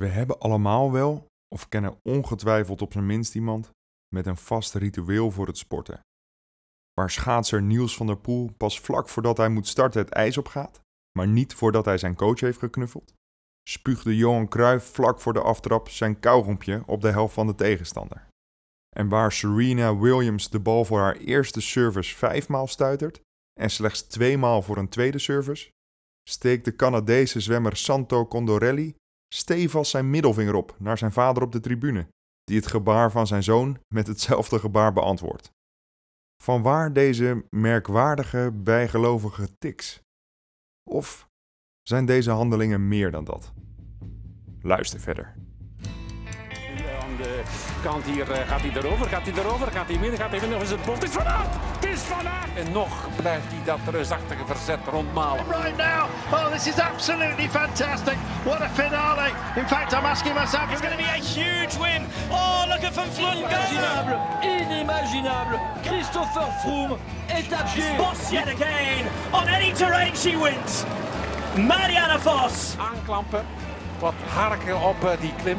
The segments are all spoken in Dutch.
We hebben allemaal wel, of kennen ongetwijfeld op zijn minst iemand, met een vast ritueel voor het sporten. Waar schaatser Niels van der Poel pas vlak voordat hij moet starten het ijs opgaat, maar niet voordat hij zijn coach heeft geknuffeld. Spuugde Johan Cruijff vlak voor de aftrap zijn kauwgompje op de helft van de tegenstander. En waar Serena Williams de bal voor haar eerste service vijfmaal stuitert en slechts tweemaal voor een tweede service, steekt de Canadese zwemmer Santo Condorelli stevast zijn middelvinger op naar zijn vader op de tribune, die het gebaar van zijn zoon met hetzelfde gebaar beantwoordt. Vanwaar deze merkwaardige, bijgelovige tics? Of zijn deze handelingen meer dan dat? Luister verder. De kant hier eh, gaat hij erover, gaat hij erover, gaat hij midden, gaat hij midden, of is het bot? Het is Van Aert! Het is Van Aert! En nog blijft hij dat reusachtige verzet rondmalen. right now. Oh, this is absolutely fantastic. What a finale. In fact, I'm asking myself. It's going to be a huge win. Oh, look at Van go. Inimaginable, inimaginable. Christopher Froome est à pied. Vos yet again. On any terrain she wins. Marianne Vos. Aanklampen, wat harken op eh, die klim.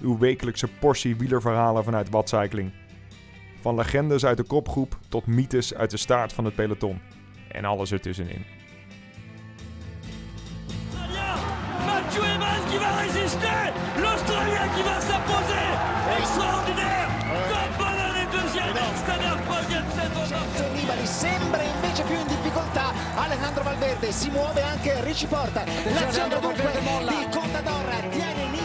uw wekelijkse portie wielerverhalen vanuit Watcycling. Van legendes uit de kopgroep tot mythes uit de staart van het peloton. En alles ertussenin. Mathieu in Alejandro Valverde si muove anche Porta l'azione dunque di Contador.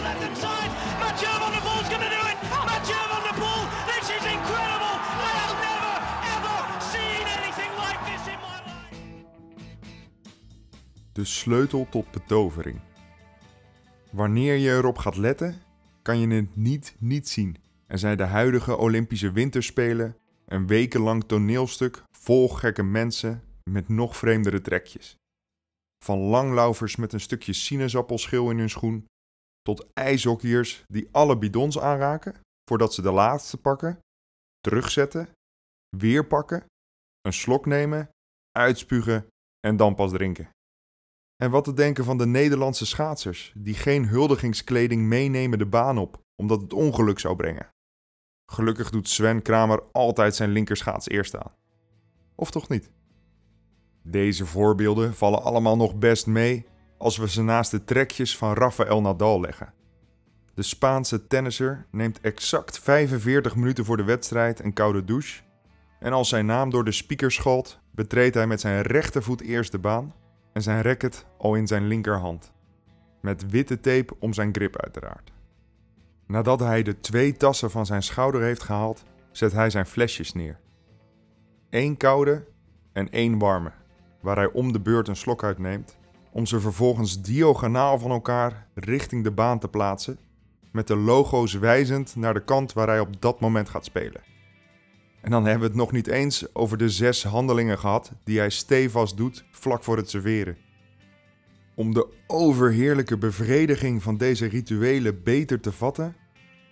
Mathieu Van Der Poel's going to do it. Mathieu Van Der Poel. This is incredible. I have never, ever seen anything like this in my life. De sleutel tot betovering. Wanneer je erop gaat letten, kan je het niet niet zien. En zijn de huidige Olympische Winterspelen een wekenlang toneelstuk vol gekke mensen met nog vreemdere trekjes. Van langlaufers met een stukje sinaasappelschil in hun schoen, tot ijshockeyers die alle bidons aanraken voordat ze de laatste pakken, terugzetten, weer pakken, een slok nemen, uitspugen en dan pas drinken. En wat te denken van de Nederlandse schaatsers die geen huldigingskleding meenemen de baan op, omdat het ongeluk zou brengen. Gelukkig doet Sven Kramer altijd zijn linkerschaats eerst aan. Of toch niet? Deze voorbeelden vallen allemaal nog best mee als we ze naast de trekjes van Rafael Nadal leggen. De Spaanse tennisser neemt exact 45 minuten voor de wedstrijd een koude douche. En als zijn naam door de speaker schalt, betreedt hij met zijn rechtervoet eerst de baan en zijn racket al in zijn linkerhand. Met witte tape om zijn grip uiteraard. Nadat hij de twee tassen van zijn schouder heeft gehaald, zet hij zijn flesjes neer. Eén koude en één warme, waar hij om de beurt een slok uitneemt, om ze vervolgens diagonaal van elkaar richting de baan te plaatsen, met de logo's wijzend naar de kant waar hij op dat moment gaat spelen. En dan hebben we het nog niet eens over de zes handelingen gehad die hij stevast doet vlak voor het serveren. Om de overheerlijke bevrediging van deze rituelen beter te vatten,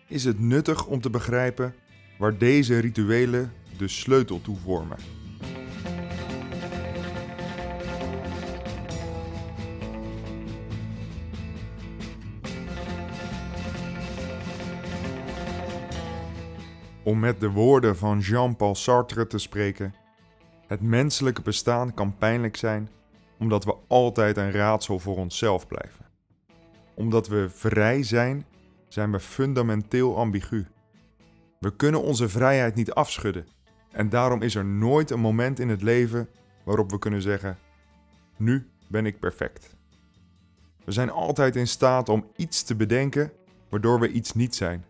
is het nuttig om te begrijpen waar deze rituelen de sleutel toe vormen. Om met de woorden van Jean-Paul Sartre te spreken: Het menselijke bestaan kan pijnlijk zijn omdat we altijd een raadsel voor onszelf blijven. Omdat we vrij zijn, zijn we fundamenteel ambigu. We kunnen onze vrijheid niet afschudden en daarom is er nooit een moment in het leven waarop we kunnen zeggen: Nu ben ik perfect. We zijn altijd in staat om iets te bedenken waardoor we iets niet zijn,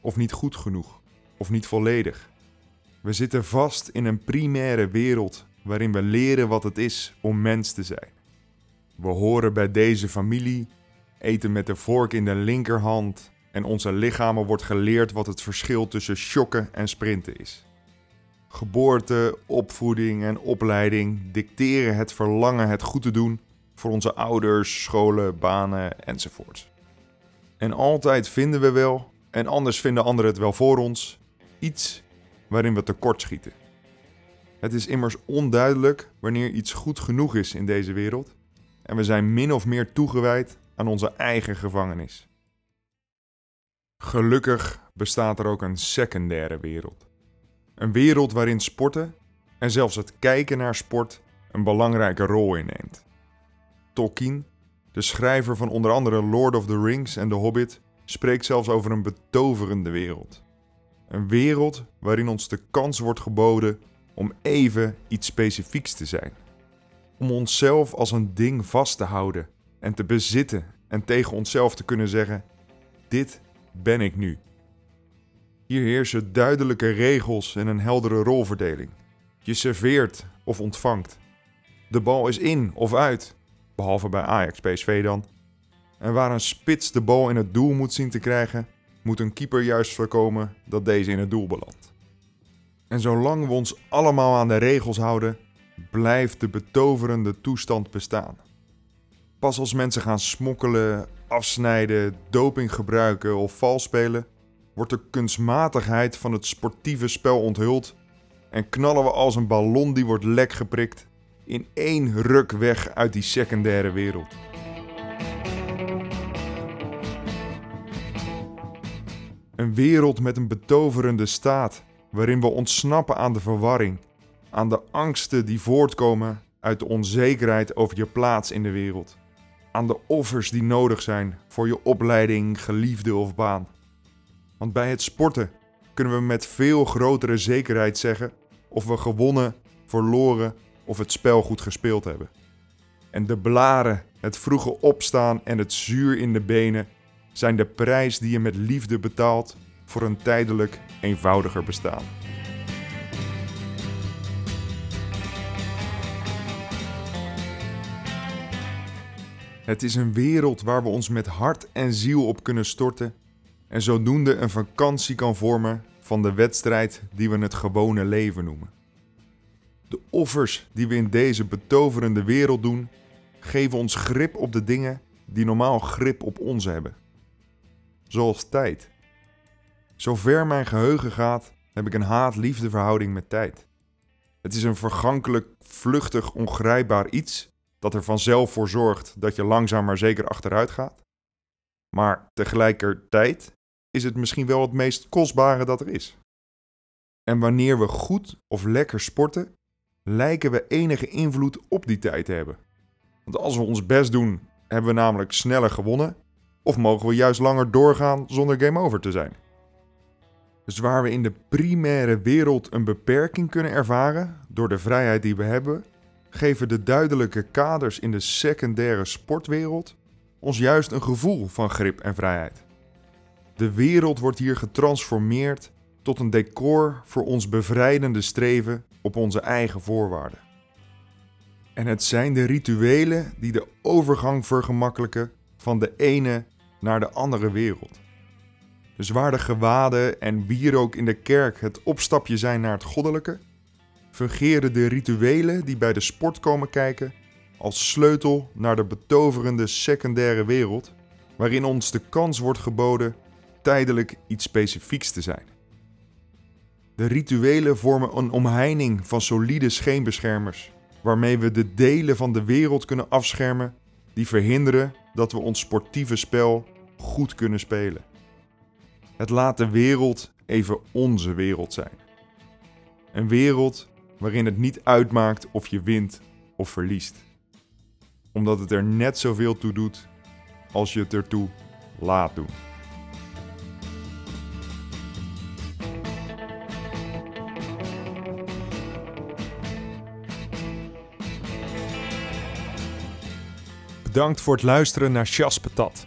of niet goed genoeg, of niet volledig. We zitten vast in een primaire wereld waarin we leren wat het is om mens te zijn. We horen bij deze familie eten met de vork in de linkerhand en onze lichamen wordt geleerd wat het verschil tussen shocken en sprinten is. Geboorte, opvoeding en opleiding dicteren het verlangen het goed te doen voor onze ouders, scholen, banen enzovoort. En altijd vinden we wel, en anders vinden anderen het wel voor ons, iets waarin we tekortschieten. Het is immers onduidelijk wanneer iets goed genoeg is in deze wereld en we zijn min of meer toegewijd aan onze eigen gevangenis. Gelukkig bestaat er ook een secundaire wereld. Een wereld waarin sporten en zelfs het kijken naar sport een belangrijke rol inneemt. Tolkien, de schrijver van onder andere Lord of the Rings en The Hobbit, spreekt zelfs over een betoverende wereld. Een wereld waarin ons de kans wordt geboden om even iets specifieks te zijn. Om onszelf als een ding vast te houden en te bezitten en tegen onszelf te kunnen zeggen: Dit ben ik nu. Hier heersen duidelijke regels en een heldere rolverdeling. Je serveert of ontvangt. De bal is in of uit, behalve bij Ajax PSV dan. En waar een spits de bal in het doel moet zien te krijgen, moet een keeper juist voorkomen dat deze in het doel belandt. En zolang we ons allemaal aan de regels houden, blijft de betoverende toestand bestaan. Pas als mensen gaan smokkelen, afsnijden, doping gebruiken of vals spelen, wordt de kunstmatigheid van het sportieve spel onthuld en knallen we als een ballon die wordt lek geprikt in één ruk weg uit die secundaire wereld. Een wereld met een betoverende staat, waarin we ontsnappen aan de verwarring, aan de angsten die voortkomen uit de onzekerheid over je plaats in de wereld, aan de offers die nodig zijn voor je opleiding, geliefde of baan. Want bij het sporten kunnen we met veel grotere zekerheid zeggen of we gewonnen, verloren of het spel goed gespeeld hebben. En de blaren, het vroege opstaan en het zuur in de benen zijn de prijs die je met liefde betaalt voor een tijdelijk eenvoudiger bestaan. Het is een wereld waar we ons met hart en ziel op kunnen storten en zodoende een vakantie kan vormen van de wedstrijd die we het gewone leven noemen. De offers die we in deze betoverende wereld doen, geven ons grip op de dingen die normaal grip op ons hebben. Zoals tijd. Zover mijn geheugen gaat, heb ik een haat-liefde verhouding met tijd. Het is een vergankelijk, vluchtig, ongrijpbaar iets dat er vanzelf voor zorgt dat je langzaam maar zeker achteruit gaat. Maar tegelijkertijd is het misschien wel het meest kostbare dat er is. En wanneer we goed of lekker sporten, lijken we enige invloed op die tijd te hebben. Want als we ons best doen, hebben we namelijk sneller gewonnen, of mogen we juist langer doorgaan zonder game over te zijn. Dus waar we in de primaire wereld een beperking kunnen ervaren door de vrijheid die we hebben, geven de duidelijke kaders in de secundaire sportwereld ons juist een gevoel van grip en vrijheid. De wereld wordt hier getransformeerd tot een decor voor ons bevrijdende streven op onze eigen voorwaarden. En het zijn de rituelen die de overgang vergemakkelijken van de ene naar de andere wereld. Dus waar de gewaden en wierook in de kerk het opstapje zijn naar het goddelijke, fungeren de rituelen die bij de sport komen kijken als sleutel naar de betoverende secundaire wereld, waarin ons de kans wordt geboden tijdelijk iets specifieks te zijn. De rituelen vormen een omheining van solide scheenbeschermers, waarmee we de delen van de wereld kunnen afschermen die verhinderen dat we ons sportieve spel goed kunnen spelen. Het laat de wereld even onze wereld zijn. Een wereld waarin het niet uitmaakt of je wint of verliest. Omdat het er net zoveel toe doet als je het ertoe laat doen. Bedankt voor het luisteren naar Chas Patat.